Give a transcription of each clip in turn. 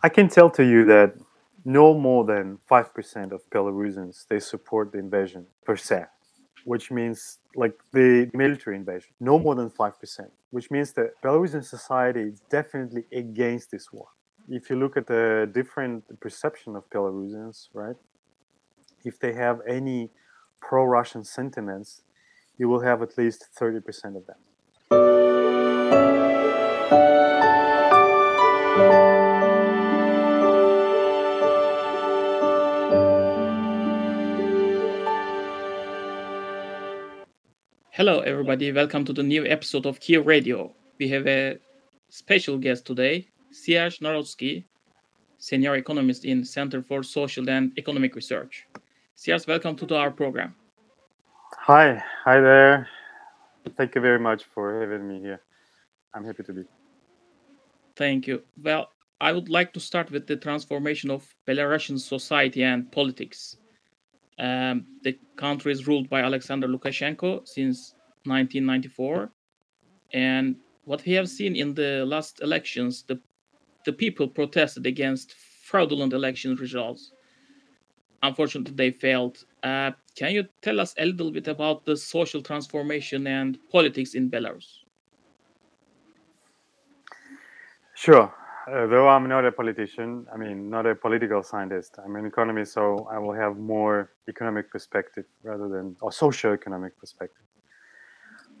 I can tell to you that no more than 5% of Belarusians they support the invasion per se, which means like the military invasion, no more than 5%, which means that Belarusian society is definitely against this war. If you look at the different perception of Belarusians, right? If they have any pro-Russian sentiments, you will have at least 30% of them. Hello, everybody. Welcome to the new episode of Kiev Radio. We have a special guest today, Serge Narodsky, senior economist in Center for Social and Economic Research. Serge, welcome to our program. Hi, hi there. Thank you very much for having me here. I'm happy to be. Thank you. Well, I would like to start with the transformation of Belarusian society and politics. Um, the country is ruled by Alexander Lukashenko since 1994, and what we have seen in the last elections, the the people protested against fraudulent election results. Unfortunately, they failed. Uh, can you tell us a little bit about the social transformation and politics in Belarus? Sure. Uh, though I'm not a politician, I mean, not a political scientist, I'm an economist, so I will have more economic perspective rather than or socio-economic perspective.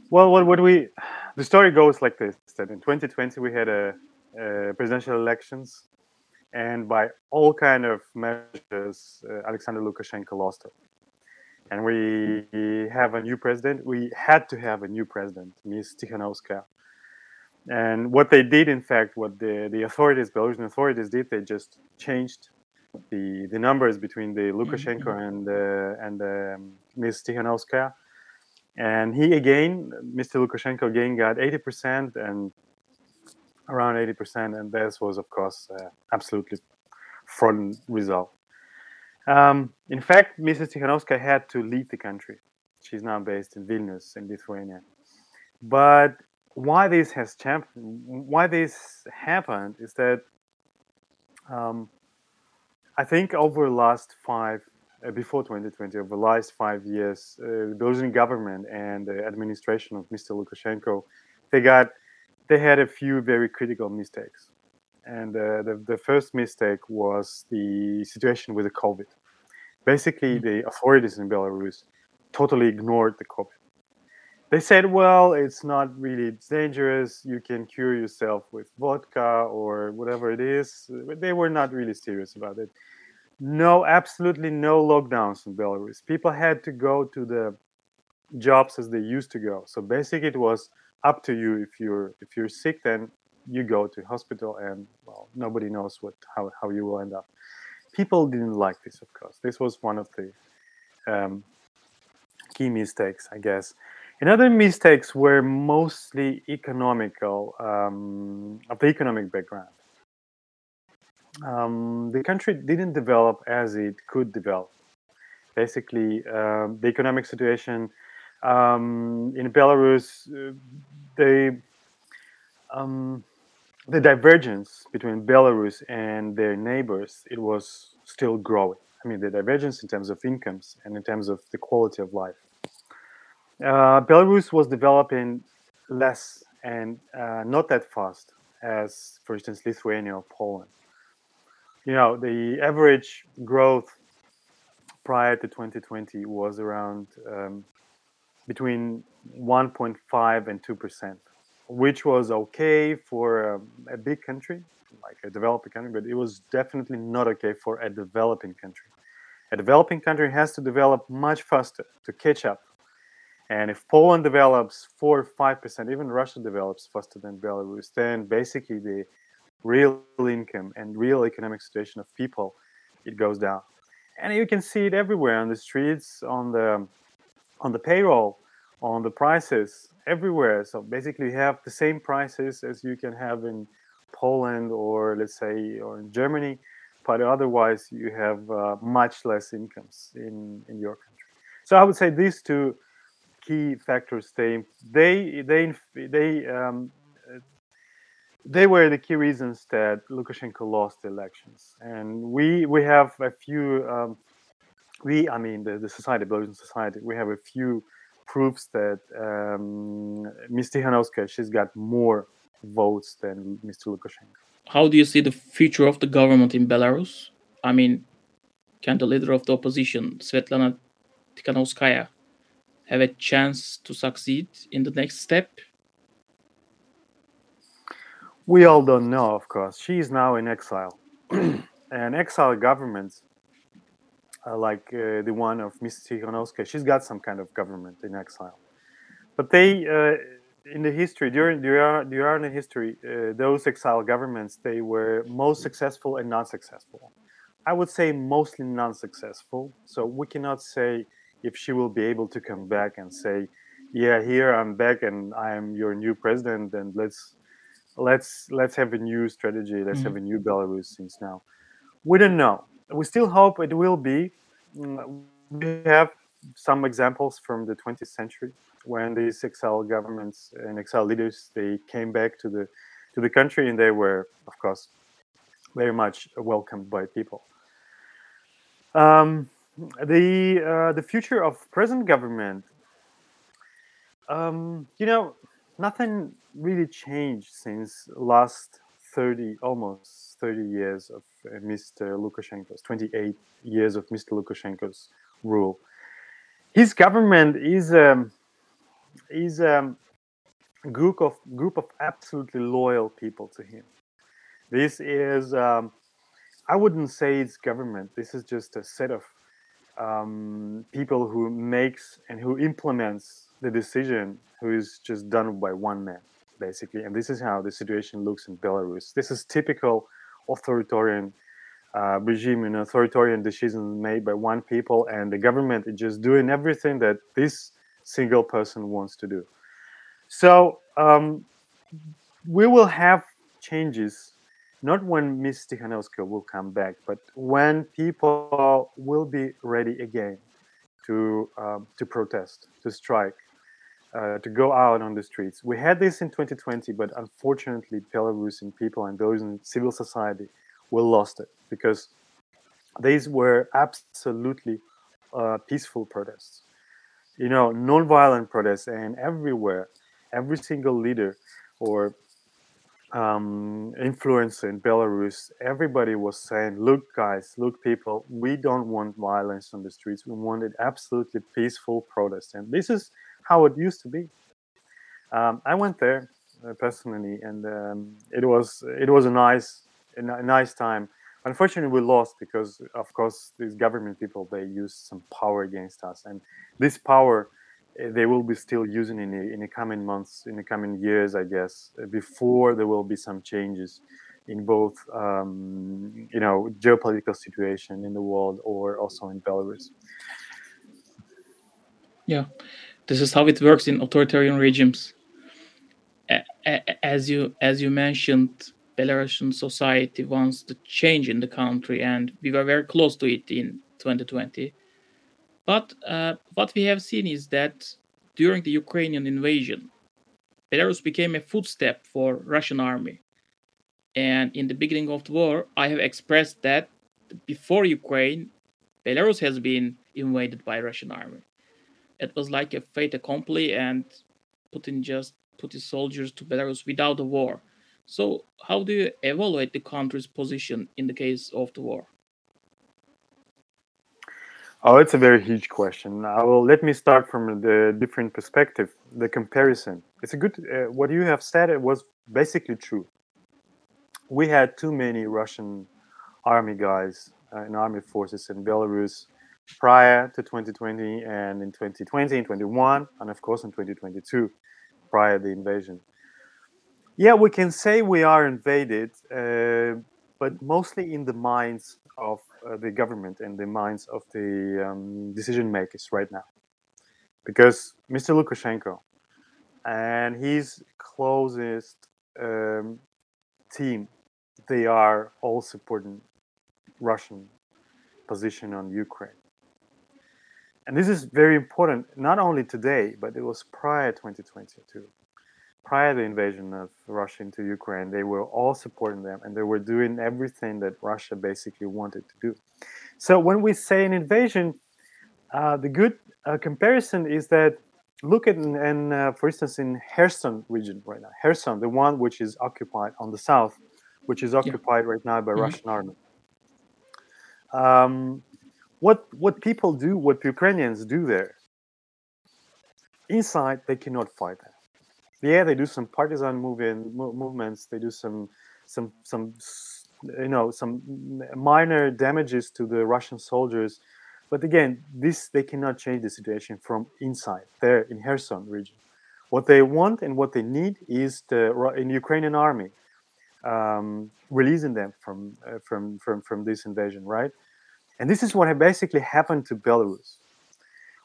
Well, what, what we, the story goes like this: that in 2020 we had a, a presidential elections, and by all kind of measures, uh, Alexander Lukashenko lost it. And we have a new president. We had to have a new president, Ms. Tikhanovskaya and what they did, in fact, what the, the authorities, Belarusian authorities did, they just changed the the numbers between the Lukashenko mm-hmm. and uh, and um, Ms. Tikhanovskaya. And he again, Mr. Lukashenko again got 80% and around 80%, and this was, of course, uh, absolutely fraudulent result. Um, in fact, Mrs. Tikhanovskaya had to leave the country. She's now based in Vilnius in Lithuania. But why this has champ- why this happened is that um, I think over the last five uh, before 2020 over the last five years uh, Belarusian government and the administration of Mr. Lukashenko they got they had a few very critical mistakes and uh, the, the first mistake was the situation with the COVID basically mm-hmm. the authorities in Belarus totally ignored the COVID they said, well, it's not really dangerous. You can cure yourself with vodka or whatever it is. They were not really serious about it. No, absolutely no lockdowns in Belarus. People had to go to the jobs as they used to go. So basically, it was up to you. If you're if you're sick, then you go to hospital, and well, nobody knows what how, how you will end up. People didn't like this, of course. This was one of the um, key mistakes, I guess. And other mistakes were mostly economical, um, of the economic background. Um, the country didn't develop as it could develop. Basically, uh, the economic situation um, in Belarus, uh, the um, the divergence between Belarus and their neighbors, it was still growing. I mean, the divergence in terms of incomes and in terms of the quality of life uh, Belarus was developing less and uh, not that fast as, for instance, Lithuania or Poland. You know, the average growth prior to 2020 was around um, between 1.5 and 2 percent, which was okay for a, a big country like a developing country, but it was definitely not okay for a developing country. A developing country has to develop much faster to catch up and if Poland develops four or five percent, even Russia develops faster than Belarus, then basically the real income and real economic situation of people it goes down. And you can see it everywhere on the streets, on the on the payroll, on the prices, everywhere. So basically, you have the same prices as you can have in Poland or let's say or in Germany, but otherwise you have uh, much less incomes in in your country. So I would say these two key factors they they they they um, they were the key reasons that Lukashenko lost the elections. And we we have a few um, we I mean the, the society, Belarusian society, we have a few proofs that um, Ms. Tikhanovskaya she's got more votes than Mr. Lukashenko. How do you see the future of the government in Belarus? I mean, can the leader of the opposition, Svetlana Tikhanovskaya, have a chance to succeed in the next step? We all don't know, of course. She is now in exile. and exile governments, uh, like uh, the one of Ms. Tikhanovskaya, she's got some kind of government in exile. But they, uh, in the history, during, during, during the history, uh, those exile governments, they were most successful and non successful. I would say mostly non-successful. So we cannot say if she will be able to come back and say, "Yeah, here I'm back and I am your new president, and let's let's let's have a new strategy. Let's mm-hmm. have a new Belarus since now." We don't know. We still hope it will be. Mm, we have some examples from the 20th century when these exile governments and exile leaders they came back to the to the country and they were, of course, very much welcomed by people. Um, the uh, the future of present government. Um, you know, nothing really changed since last thirty, almost thirty years of uh, Mr. Lukashenko's twenty-eight years of Mr. Lukashenko's rule. His government is um, is um, a group of group of absolutely loyal people to him. This is um, I wouldn't say it's government. This is just a set of um, people who makes and who implements the decision, who is just done by one man, basically. And this is how the situation looks in Belarus. This is typical authoritarian uh, regime and authoritarian decisions made by one people, and the government is just doing everything that this single person wants to do. So um, we will have changes not when Miss Tikhanovskaya will come back, but when people will be ready again to um, to protest, to strike, uh, to go out on the streets. We had this in 2020, but unfortunately, Belarusian people and in civil society will lost it because these were absolutely uh, peaceful protests. You know, non-violent protests, and everywhere, every single leader or um, influencer in Belarus, everybody was saying, "Look, guys, look, people, we don't want violence on the streets. We wanted absolutely peaceful protest." And this is how it used to be. Um, I went there uh, personally, and um, it was it was a nice a nice time. Unfortunately, we lost because, of course, these government people they used some power against us, and this power they will be still using in the, in the coming months, in the coming years, I guess, before there will be some changes in both, um, you know, geopolitical situation in the world or also in Belarus. Yeah, this is how it works in authoritarian regimes. As you as you mentioned, Belarusian society wants to change in the country, and we were very close to it in 2020 but uh, what we have seen is that during the Ukrainian invasion, Belarus became a footstep for Russian army. And in the beginning of the war, I have expressed that before Ukraine, Belarus has been invaded by Russian army. It was like a fait accompli, and Putin just put his soldiers to Belarus without a war. So, how do you evaluate the country's position in the case of the war? Oh, it's a very huge question. I will let me start from the different perspective. The comparison. It's a good. Uh, what you have said it was basically true. We had too many Russian army guys uh, army forces in Belarus prior to 2020 and in 2020 and 21 and of course in 2022 prior the invasion. Yeah, we can say we are invaded, uh, but mostly in the minds of the government and the minds of the um, decision makers right now. Because Mr. Lukashenko and his closest um, team, they are all supporting Russian position on Ukraine. And this is very important, not only today, but it was prior 2022. Prior to the invasion of Russia into Ukraine, they were all supporting them and they were doing everything that Russia basically wanted to do. So when we say an invasion, uh, the good uh, comparison is that look at and uh, for instance in Kherson region right now, Kherson, the one which is occupied on the south, which is occupied yeah. right now by mm-hmm. Russian army. Um, what what people do, what Ukrainians do there, inside they cannot fight that. Yeah, they do some partisan moving movements. They do some some some you know some minor damages to the Russian soldiers, but again, this they cannot change the situation from inside there in Kherson region. What they want and what they need is the in Ukrainian army um, releasing them from uh, from from from this invasion, right? And this is what basically happened to Belarus.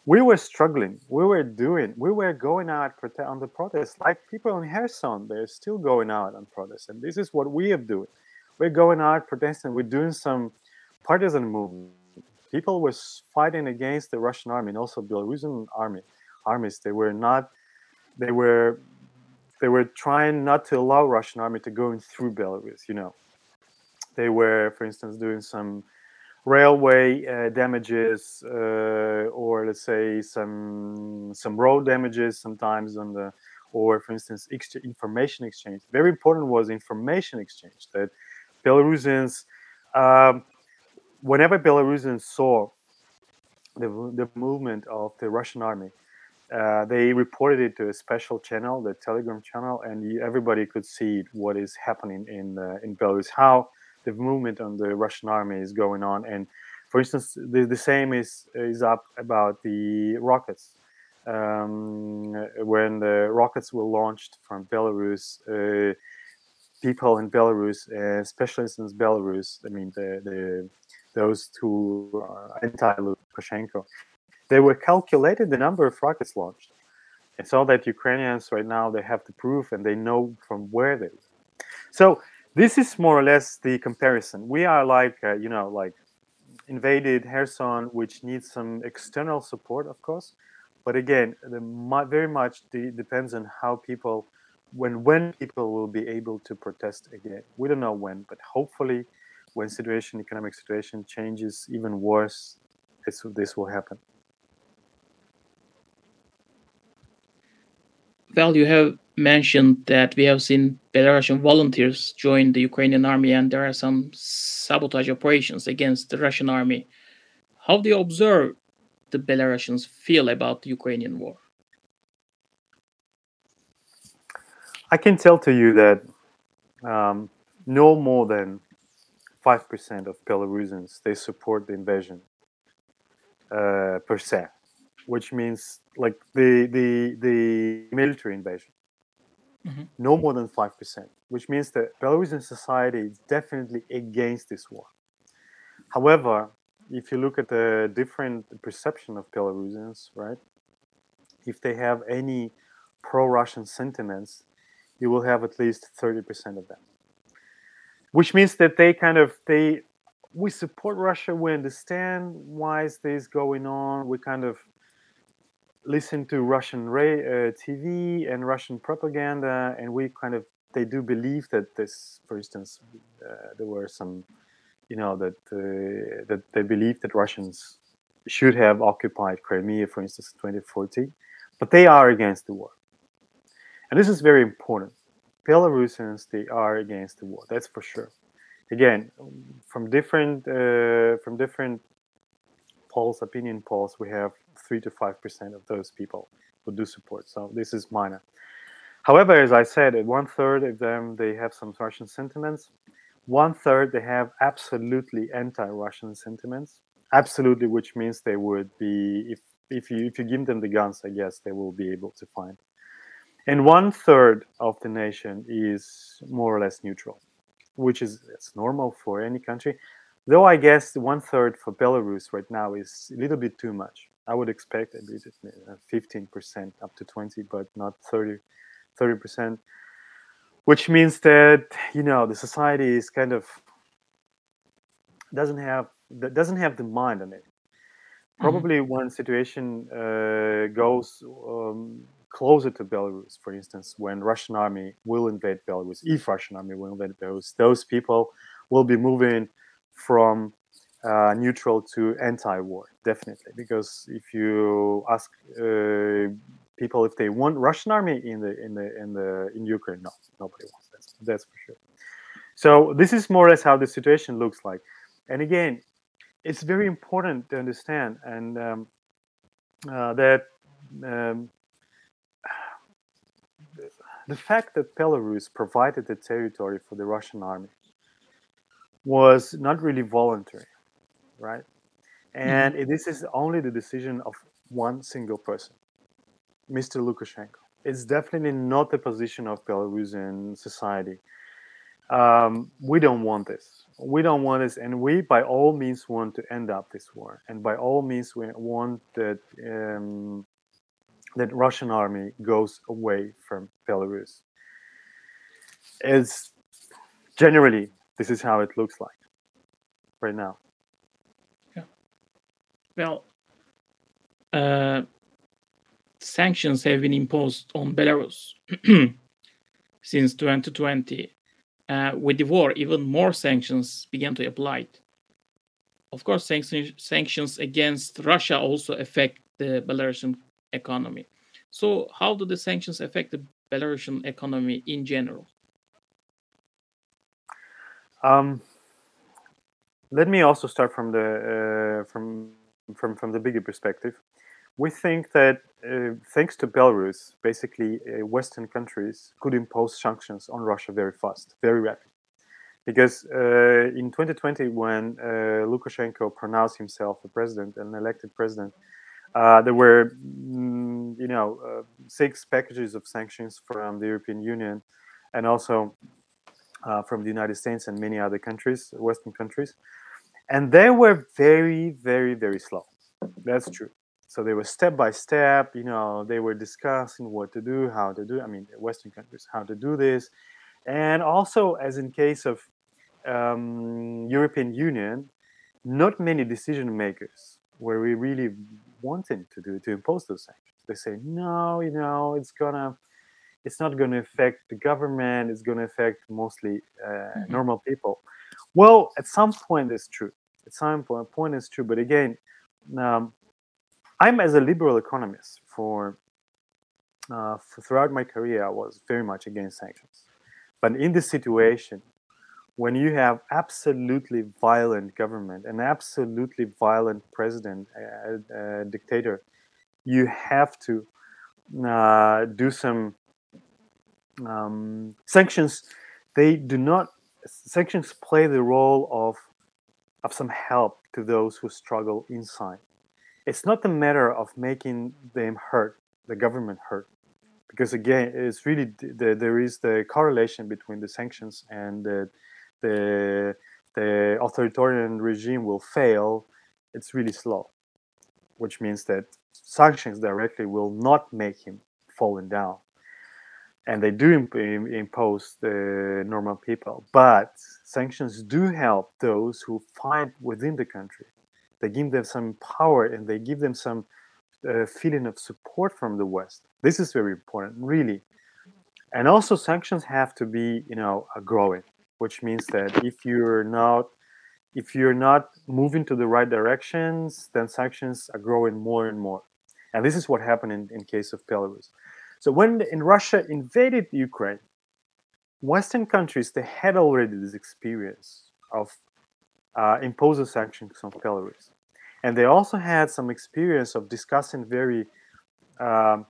We were struggling. We were doing. We were going out on the protest, like people in Kherson. They're still going out on protest, and this is what we are doing. We're going out protesting. We're doing some partisan movement. People were fighting against the Russian army and also Belarusian army armies. They were not. They were. They were trying not to allow Russian army to go in through Belarus. You know, they were, for instance, doing some railway uh, damages uh, or let's say some some road damages sometimes on the or for instance ex- information exchange. Very important was information exchange that belarusians um, whenever belarusians saw the, the movement of the russian army uh, they reported it to a special channel the telegram channel and everybody could see what is happening in uh, in belarus how the movement on the Russian army is going on. And for instance, the, the same is is up about the rockets. Um, when the rockets were launched from Belarus, uh, people in Belarus, uh, especially since Belarus, I mean the, the those who are anti-Lukashenko, they were calculated the number of rockets launched. And so that Ukrainians right now they have the proof and they know from where they. So this is more or less the comparison. We are like, uh, you know, like invaded Kherson, which needs some external support, of course. But again, the, very much de- depends on how people, when when people will be able to protest again. We don't know when, but hopefully, when situation, economic situation changes even worse, this this will happen. Well, you have mentioned that we have seen Belarusian volunteers join the Ukrainian army and there are some sabotage operations against the Russian army. How do you observe the Belarusians feel about the Ukrainian war? I can tell to you that um, no more than 5% of Belarusians, they support the invasion uh, per se which means like the the the military invasion. Mm-hmm. No more than five percent, which means that Belarusian society is definitely against this war. However, if you look at the different perception of Belarusians, right? If they have any pro-Russian sentiments, you will have at least thirty percent of them. Which means that they kind of they we support Russia. We understand why is this going on. We kind of listen to Russian uh, TV and Russian propaganda, and we kind of they do believe that this, for instance, uh, there were some, you know, that uh, that they believe that Russians should have occupied Crimea, for instance, in 2014, but they are against the war, and this is very important. Belarusians they are against the war, that's for sure. Again, from different uh, from different polls, opinion polls, we have three to five percent of those people who do support. So this is minor. However, as I said, one third of them they have some Russian sentiments. One third they have absolutely anti-Russian sentiments. Absolutely, which means they would be if if you if you give them the guns, I guess they will be able to find. And one third of the nation is more or less neutral, which is it's normal for any country. Though I guess one third for Belarus right now is a little bit too much. I would expect at least 15% up to 20, but not 30, 30%, which means that, you know, the society is kind of doesn't have doesn't have the mind on it. Mm-hmm. Probably mm-hmm. when situation uh, goes um, closer to Belarus, for instance, when Russian army will invade Belarus, if Russian army will invade Belarus, those people will be moving from uh, neutral to anti-war, definitely. Because if you ask uh, people if they want Russian army in the in the in the in Ukraine, no, nobody wants that. That's for sure. So this is more or less how the situation looks like. And again, it's very important to understand and um, uh, that um, the fact that Belarus provided the territory for the Russian army was not really voluntary, right? And mm-hmm. this is only the decision of one single person, Mr. Lukashenko. It's definitely not the position of Belarusian society. Um, we don't want this. We don't want this, and we, by all means, want to end up this war. And by all means, we want that um, that Russian army goes away from Belarus. It's generally this is how it looks like right now. Well, uh, sanctions have been imposed on Belarus since 2020. Uh, with the war, even more sanctions began to apply. Of course, sanctions against Russia also affect the Belarusian economy. So, how do the sanctions affect the Belarusian economy in general? Um, let me also start from the uh, from from from the bigger perspective. We think that uh, thanks to Belarus, basically uh, Western countries could impose sanctions on Russia very fast, very rapid. Because uh, in 2020, when uh, Lukashenko pronounced himself a president, an elected president, uh, there were, mm, you know, uh, six packages of sanctions from the European Union, and also from the United States and many other countries, Western countries, and they were very, very, very slow. That's true. So they were step by step. You know, they were discussing what to do, how to do. I mean, Western countries, how to do this, and also, as in case of um, European Union, not many decision makers were really wanting to do to impose those sanctions. They say, no, you know, it's gonna, it's not going to affect the government. It's going to affect mostly uh, mm-hmm. normal people. Well, at some point, it's true. At some point, point it's true. But again, um, I'm as a liberal economist for, uh, for throughout my career, I was very much against sanctions. But in this situation, when you have absolutely violent government, an absolutely violent president, a, a dictator, you have to uh, do some um, sanctions. They do not sanctions play the role of of some help to those who struggle inside. It's not a matter of making them hurt, the government hurt, because again, it's really the, there is the correlation between the sanctions and the the the authoritarian regime will fail, it's really slow, which means that sanctions directly will not make him falling down. And they do imp- impose the normal people, but sanctions do help those who fight within the country. They give them some power and they give them some uh, feeling of support from the West. This is very important, really. And also, sanctions have to be, you know, growing which means that if you're not if you're not moving to the right directions, then sanctions are growing more and more. And this is what happened in, in case of Belarus. So when the, in Russia invaded Ukraine, Western countries they had already this experience of uh, imposing sanctions on Belarus, and they also had some experience of discussing very um,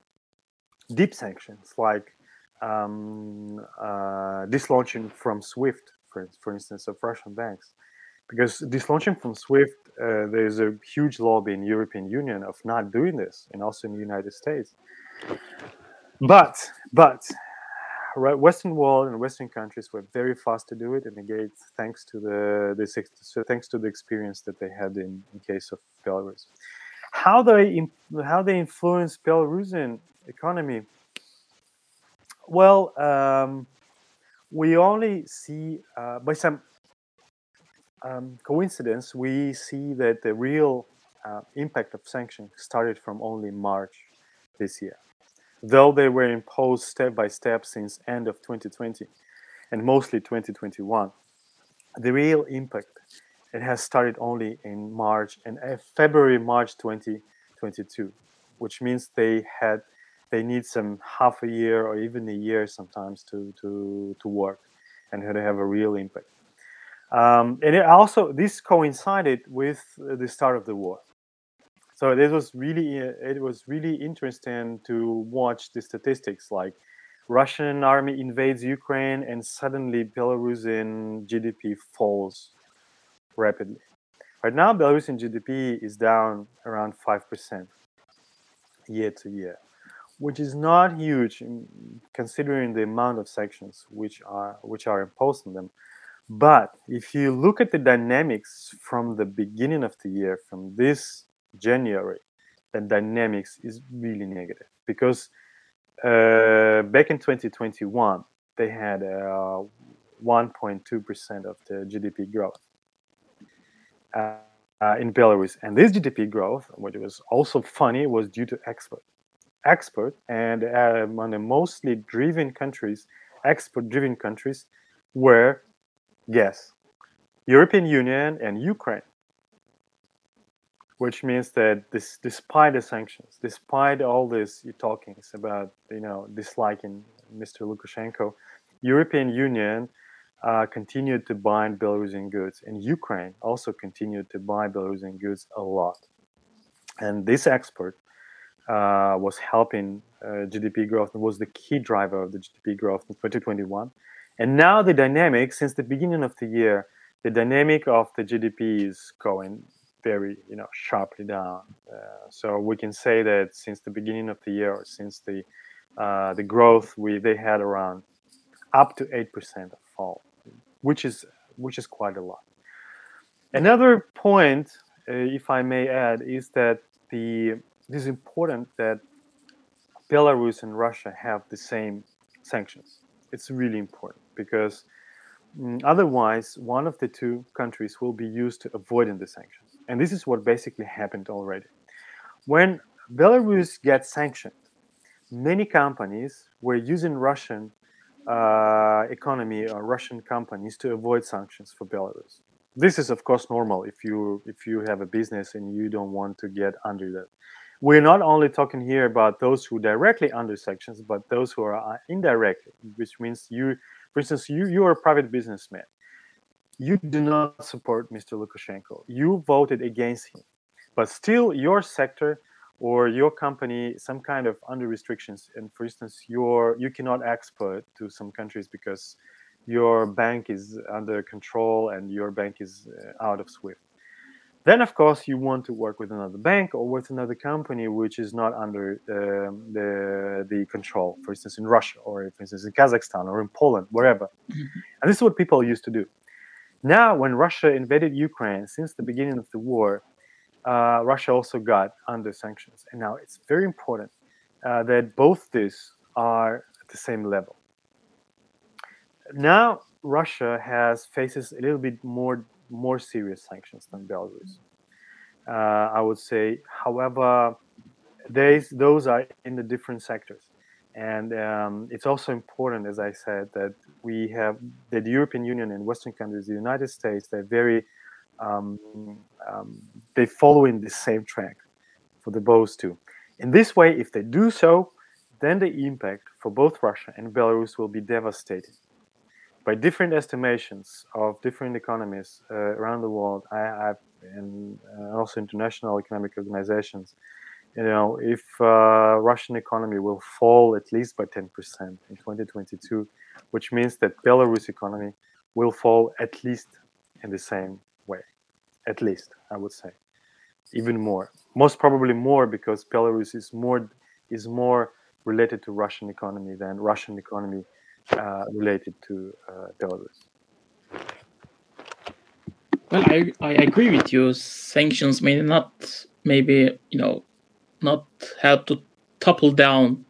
deep sanctions like um, uh, dislaunching from SWIFT, for, for instance, of Russian banks. Because dislaunching from SWIFT, uh, there's a huge lobby in European Union of not doing this, and also in the United States. But, but, right, Western world and Western countries were very fast to do it, and again, thanks to the this, so thanks to the experience that they had in, in case of Belarus. How they how they influence Belarusian economy well, um, we only see uh, by some um, coincidence we see that the real uh, impact of sanctions started from only March this year. Though they were imposed step by step since end of 2020 and mostly 2021, the real impact it has started only in March and uh, February, March 2022, which means they had they need some half a year or even a year sometimes to to to work and to have a real impact. Um, and it also this coincided with the start of the war. So this was really uh, it was really interesting to watch the statistics like Russian army invades Ukraine and suddenly Belarusian GDP falls rapidly. Right now, Belarusian GDP is down around 5% year to year, which is not huge mm, considering the amount of sanctions which are which are imposed on them. But if you look at the dynamics from the beginning of the year, from this January, the dynamics is really negative because uh, back in 2021 they had uh, 1.2% of the GDP growth uh, in Belarus. And this GDP growth, which was also funny, was due to export. Export and uh, among the mostly driven countries, export-driven countries, were, yes, European Union and Ukraine. Which means that this, despite the sanctions, despite all these talkings about you know disliking Mr. Lukashenko, European Union uh, continued to buy Belarusian goods, and Ukraine also continued to buy Belarusian goods a lot. And this export uh, was helping uh, GDP growth and was the key driver of the GDP growth in 2021. And now the dynamic, since the beginning of the year, the dynamic of the GDP is going very, you know, sharply down. Uh, so we can say that since the beginning of the year, since the uh, the growth we they had around up to eight percent of fall which is which is quite a lot. Another point, uh, if I may add, is that the it is important that Belarus and Russia have the same sanctions. It's really important because mm, otherwise one of the two countries will be used to avoiding the sanctions. And this is what basically happened already. When Belarus gets sanctioned, many companies were using Russian uh, economy or Russian companies to avoid sanctions for Belarus. This is, of course, normal if you if you have a business and you don't want to get under that. We're not only talking here about those who directly under sanctions, but those who are uh, indirectly, which means you, for instance, you you are a private businessman. You do not support Mr. Lukashenko. You voted against him, but still your sector or your company some kind of under restrictions and for instance your you cannot export to some countries because your bank is under control and your bank is uh, out of swift then of course you want to work with another bank or with another company which is not under um, the the control for instance in russia or for instance in kazakhstan or in poland wherever mm-hmm. and this is what people used to do now when russia invaded ukraine since the beginning of the war uh, Russia also got under sanctions. And now it's very important uh, that both these are at the same level. Now Russia has faces a little bit more more serious sanctions than Belarus. Uh, I would say, however, those are in the different sectors. And um, it's also important, as I said, that we have that the European Union and Western countries, the United States, they're very um, um, they follow in the same track for the both two. In this way, if they do so, then the impact for both Russia and Belarus will be devastating. By different estimations of different economies uh, around the world, I, have and uh, also international economic organizations, you know, if uh, Russian economy will fall at least by 10% in 2022, which means that Belarus economy will fall at least in the same way. at least I would say, even more. Most probably more because Belarus is more is more related to Russian economy than Russian economy uh, related to uh, Belarus. Well, I, I agree with you. Sanctions may not maybe you know not help to topple down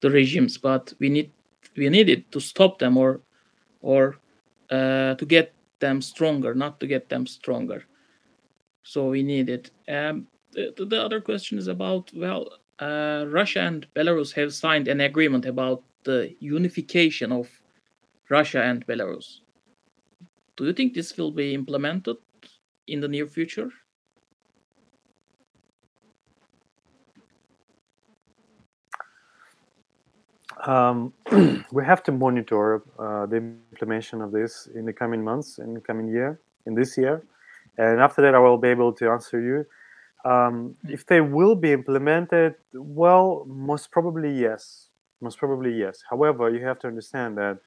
the regimes, but we need we need it to stop them or or uh, to get them stronger, not to get them stronger. So we need it. Um, the, the other question is about well, uh, Russia and Belarus have signed an agreement about the unification of Russia and Belarus. Do you think this will be implemented in the near future? Um, we have to monitor uh, the implementation of this in the coming months, in the coming year, in this year, and after that, I will be able to answer you. Um, if they will be implemented, well, most probably yes. Most probably yes. However, you have to understand that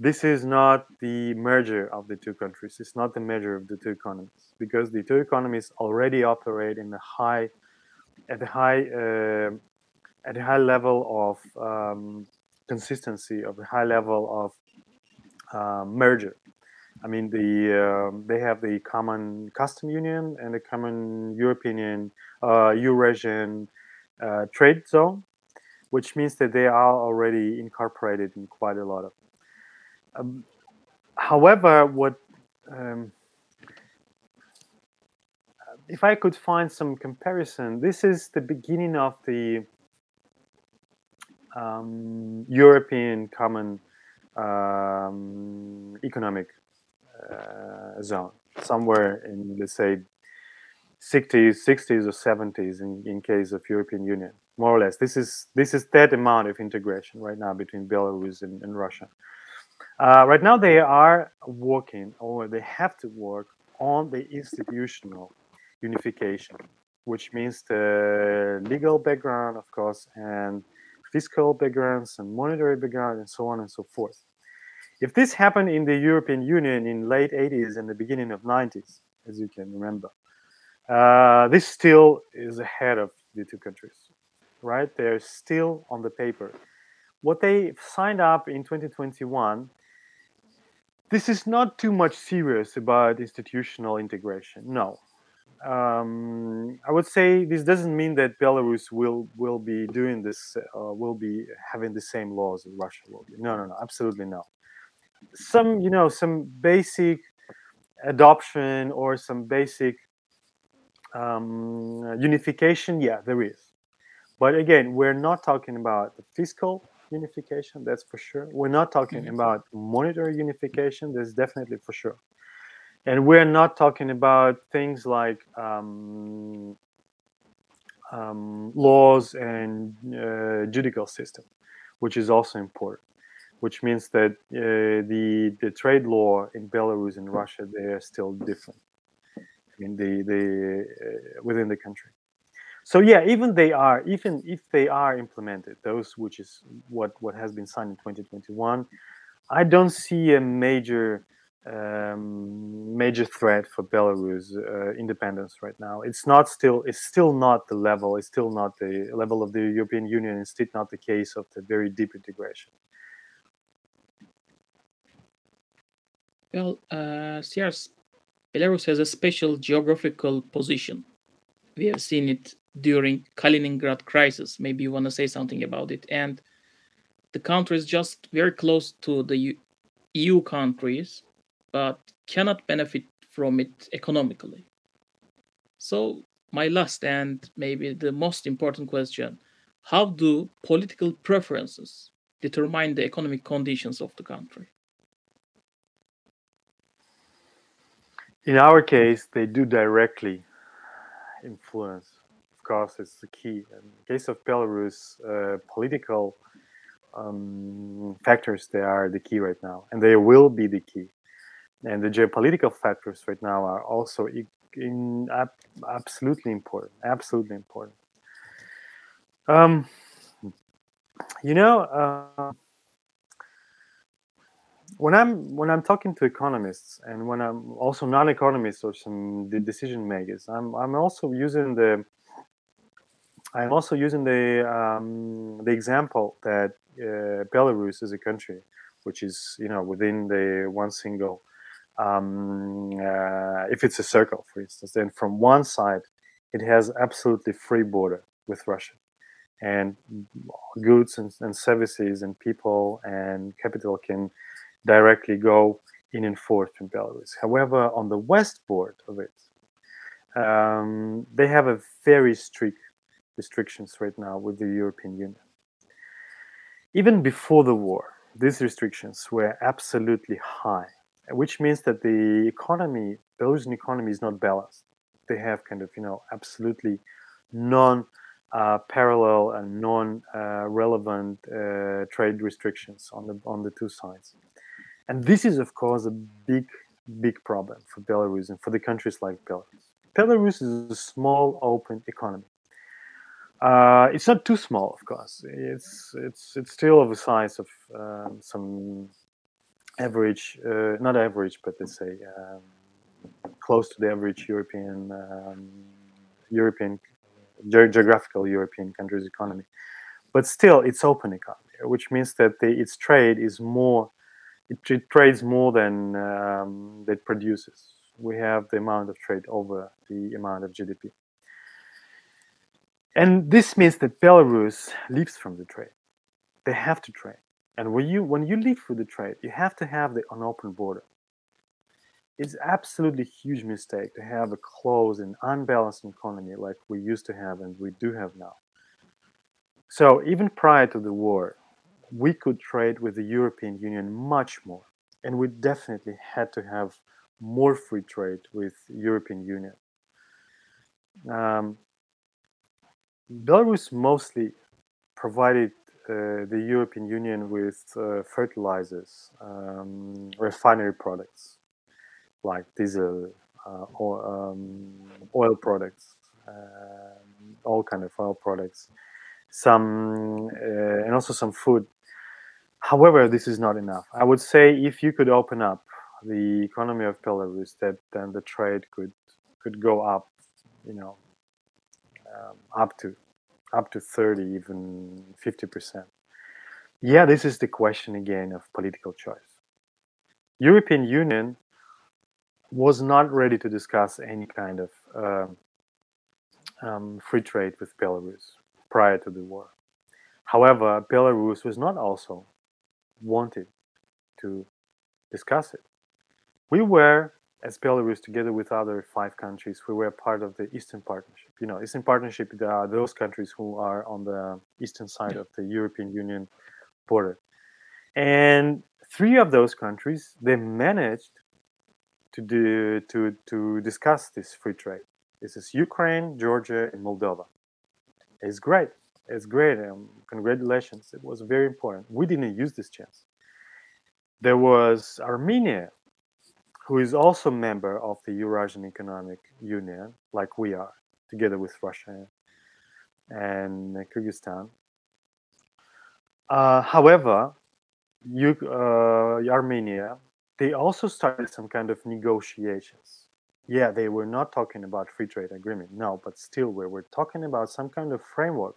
this is not the merger of the two countries. It's not the merger of the two economies because the two economies already operate in the high, at the high, uh, at a high level of um, consistency, of a high level of uh, merger. I mean, the um, they have the common custom union and the common European uh, Eurasian uh, trade zone, which means that they are already incorporated in quite a lot of. Um, however, what um, if I could find some comparison, this is the beginning of the um, European Common um, Economic uh, zone, somewhere in let's say 60s, 60s or 70s in, in case of European Union, more or less. This is this is that amount of integration right now between Belarus and, and Russia. Uh, right now, they are working, or they have to work on the institutional unification, which means the legal background, of course, and fiscal backgrounds and monetary background, and so on and so forth. If this happened in the European Union in late 80s and the beginning of 90s, as you can remember, uh, this still is ahead of the two countries, right? They're still on the paper. What they signed up in 2021, this is not too much serious about institutional integration. No. Um, I would say this doesn't mean that Belarus will will be doing this, uh, will be having the same laws as Russia will be. No, no, no, absolutely no some you know some basic adoption or some basic um, unification yeah there is but again we're not talking about the fiscal unification that's for sure we're not talking mm-hmm. about monetary unification that's definitely for sure and we're not talking about things like um, um, laws and uh, judicial system which is also important which means that uh, the the trade law in Belarus and Russia they are still different. I mean, the the uh, within the country. So yeah, even they are even if they are implemented, those which is what what has been signed in 2021, I don't see a major um, major threat for Belarus uh, independence right now. It's not still it's still not the level. It's still not the level of the European Union. It's still not the case of the very deep integration. Well, uh, Serge, Belarus has a special geographical position. We have seen it during Kaliningrad crisis. Maybe you want to say something about it. And the country is just very close to the EU countries, but cannot benefit from it economically. So, my last and maybe the most important question how do political preferences determine the economic conditions of the country? In our case, they do directly influence. Of course, it's the key. In the case of Belarus, uh, political um, factors they are the key right now, and they will be the key. And the geopolitical factors right now are also in, in absolutely important. Absolutely important. Um, you know. Uh, when I'm when I'm talking to economists and when I'm also non-economists or some decision makers, I'm I'm also using the I'm also using the um, the example that uh, Belarus is a country which is you know within the one single um, uh, if it's a circle for instance then from one side it has absolutely free border with Russia and goods and, and services and people and capital can directly go in and forth from Belarus. However, on the west board of it, um, they have a very strict restrictions right now with the European Union. Even before the war, these restrictions were absolutely high, which means that the economy, Belarusian economy, is not balanced. They have kind of, you know, absolutely non uh, parallel and non-relevant uh, trade restrictions on the on the two sides, and this is of course a big big problem for Belarus and for the countries like Belarus. Belarus is a small open economy. Uh, it's not too small, of course. It's it's it's still of the size of um, some average, uh, not average, but let's say um, close to the average European um, European ge- geographical European country's economy. But still, it's open economy, which means that the, its trade is more, it, it trades more than um, it produces. We have the amount of trade over the amount of GDP. And this means that Belarus lives from the trade. They have to trade. And when you when you live for the trade, you have to have the an open border it's absolutely huge mistake to have a closed and unbalanced economy like we used to have and we do have now. So even prior to the war, we could trade with the European Union much more, and we definitely had to have more free trade with European Union. Um, Belarus mostly provided the European Union with uh, fertilizers, um, refinery products, like diesel, uh, or, um, oil products, um, all kind of oil products, some uh, and also some food. However, this is not enough. I would say if you could open up the economy of Belarus, that then the trade could could go up, you know, um, up to up to 30, even 50 percent. Yeah, this is the question again of political choice. European Union was not ready to discuss any kind of um, um, free trade with Belarus prior to the war. However, Belarus was not also wanted to discuss it. We were, as Belarus, together with other five countries, we were part of the Eastern Partnership. You know, Eastern Partnership are those countries who are on the eastern side of the European Union border. And three of those countries, they managed to do to to discuss this free trade. This is Ukraine, Georgia, and Moldova. It's great. It's great. Um, congratulations. It was very important. We didn't use this chance. There was Armenia, who is also a member of the Eurasian Economic Union, like we are, together with Russia and Kyrgyzstan. Uh, however, you, uh, Armenia they also started some kind of negotiations. Yeah, they were not talking about free trade agreement, no, but still we were talking about some kind of framework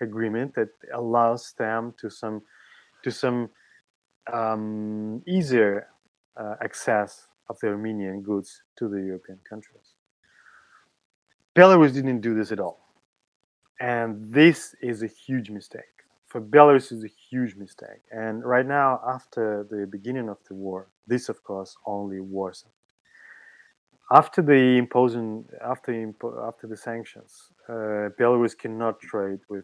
agreement that allows them to some to some um, easier uh, access of the Armenian goods to the European countries. Belarus didn't do this at all, and this is a huge mistake for Belarus is a huge mistake. And right now, after the beginning of the war, this of course only worsened. After the imposing, after impo- after the sanctions, uh, Belarus cannot trade with